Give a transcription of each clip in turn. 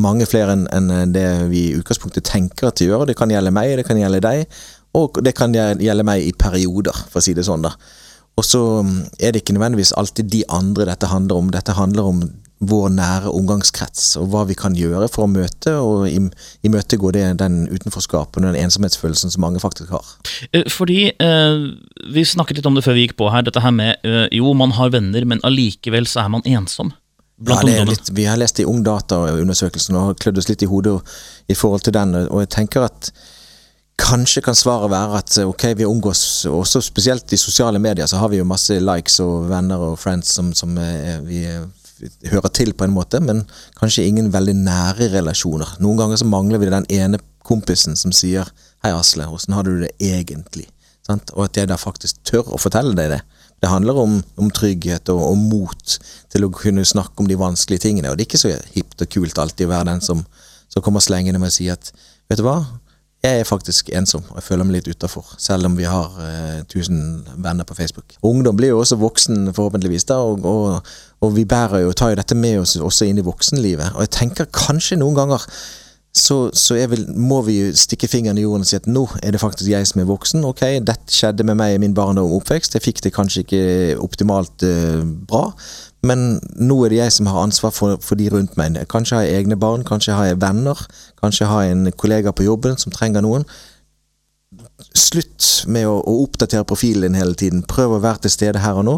mange flere enn det vi i utgangspunktet tenker at de gjør. Det kan gjelde meg, det kan gjelde deg, og det kan gjelde meg i perioder, for å si det sånn. da. Og så mm, er det ikke nødvendigvis alltid de andre dette handler om. Dette handler om vår nære omgangskrets, og hva vi kan gjøre for å møte og imøtegå den utenforskapen og den ensomhetsfølelsen som mange faktisk har. Eh, fordi eh, Vi snakket litt om det før vi gikk på her, dette her med eh, jo, man har venner, men allikevel så er man ensom. Ja, litt, vi har lest i Ungdata-undersøkelsen og klødd oss litt i hodet i forhold til den, og jeg tenker at Kanskje kan svaret være at ok, vi omgås også spesielt i sosiale medier, så har vi jo masse likes og venner og friends som, som vi hører til på en måte, men kanskje ingen veldig nære relasjoner. Noen ganger så mangler vi den ene kompisen som sier 'Hei, Asle, åssen har du det egentlig?' Sant? Og at jeg da faktisk tør å fortelle deg det. Det handler om, om trygghet og, og, mot til å kunne snakke om de vanskelige tingene. Og det er ikke så hipt og kult alltid å være den som, som kommer slengende med å si at 'Vet du hva, jeg er faktisk ensom, og jeg føler meg litt utafor, selv om vi har eh, 1000 venner på Facebook. Ungdom blir jo også voksen, forhåpentligvis, da, og, og, og vi bærer jo, tar jo dette med oss også inn i voksenlivet. Og jeg tenker kanskje noen ganger så, så vil, må vi jo stikke fingeren i jorden og si at nå er det faktisk jeg som er voksen. Ok, dette skjedde med meg i min barndom og oppvekst, jeg fikk det kanskje ikke optimalt uh, bra, men nå er det jeg som har ansvar for, for, de rundt meg. Kanskje har jeg egne barn, kanskje har jeg venner, kanskje har jeg en kollega på jobben som trenger noen. Slutt med å, å oppdatere profilen din hele tiden. Prøv å være til stede her og nå.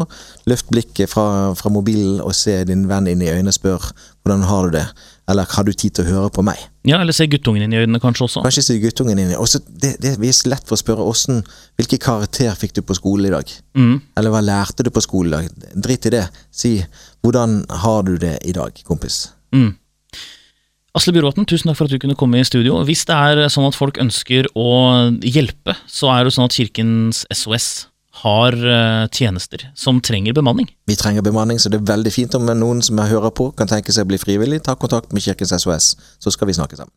Løft blikket fra, fra mobilen og se din venn inn i øynene og spør hvordan har du det. Eller har du tid til å høre på meg? Ja, Eller se guttungen inn i øynene, kanskje også. Kanskje se guttungen inn i også, Det, det er lett for å spørre hvordan, Hvilke karakter fikk du på skolen i dag? Mm. Eller hva lærte du på skolen i dag? Drit i det. Si hvordan har du det i dag, kompis? Mm. Asle Byråten, tusen takk for at du kunne komme i studio. Hvis det er sånn at folk ønsker å hjelpe, så er det sånn at Kirkens SOS har uh, tjenester som trenger bemanning. Vi trenger bemanning, så det er veldig fint om noen som jeg hører på kan tenke seg å bli frivillig. Ta kontakt med Kirkens SOS, så skal vi snakke sammen.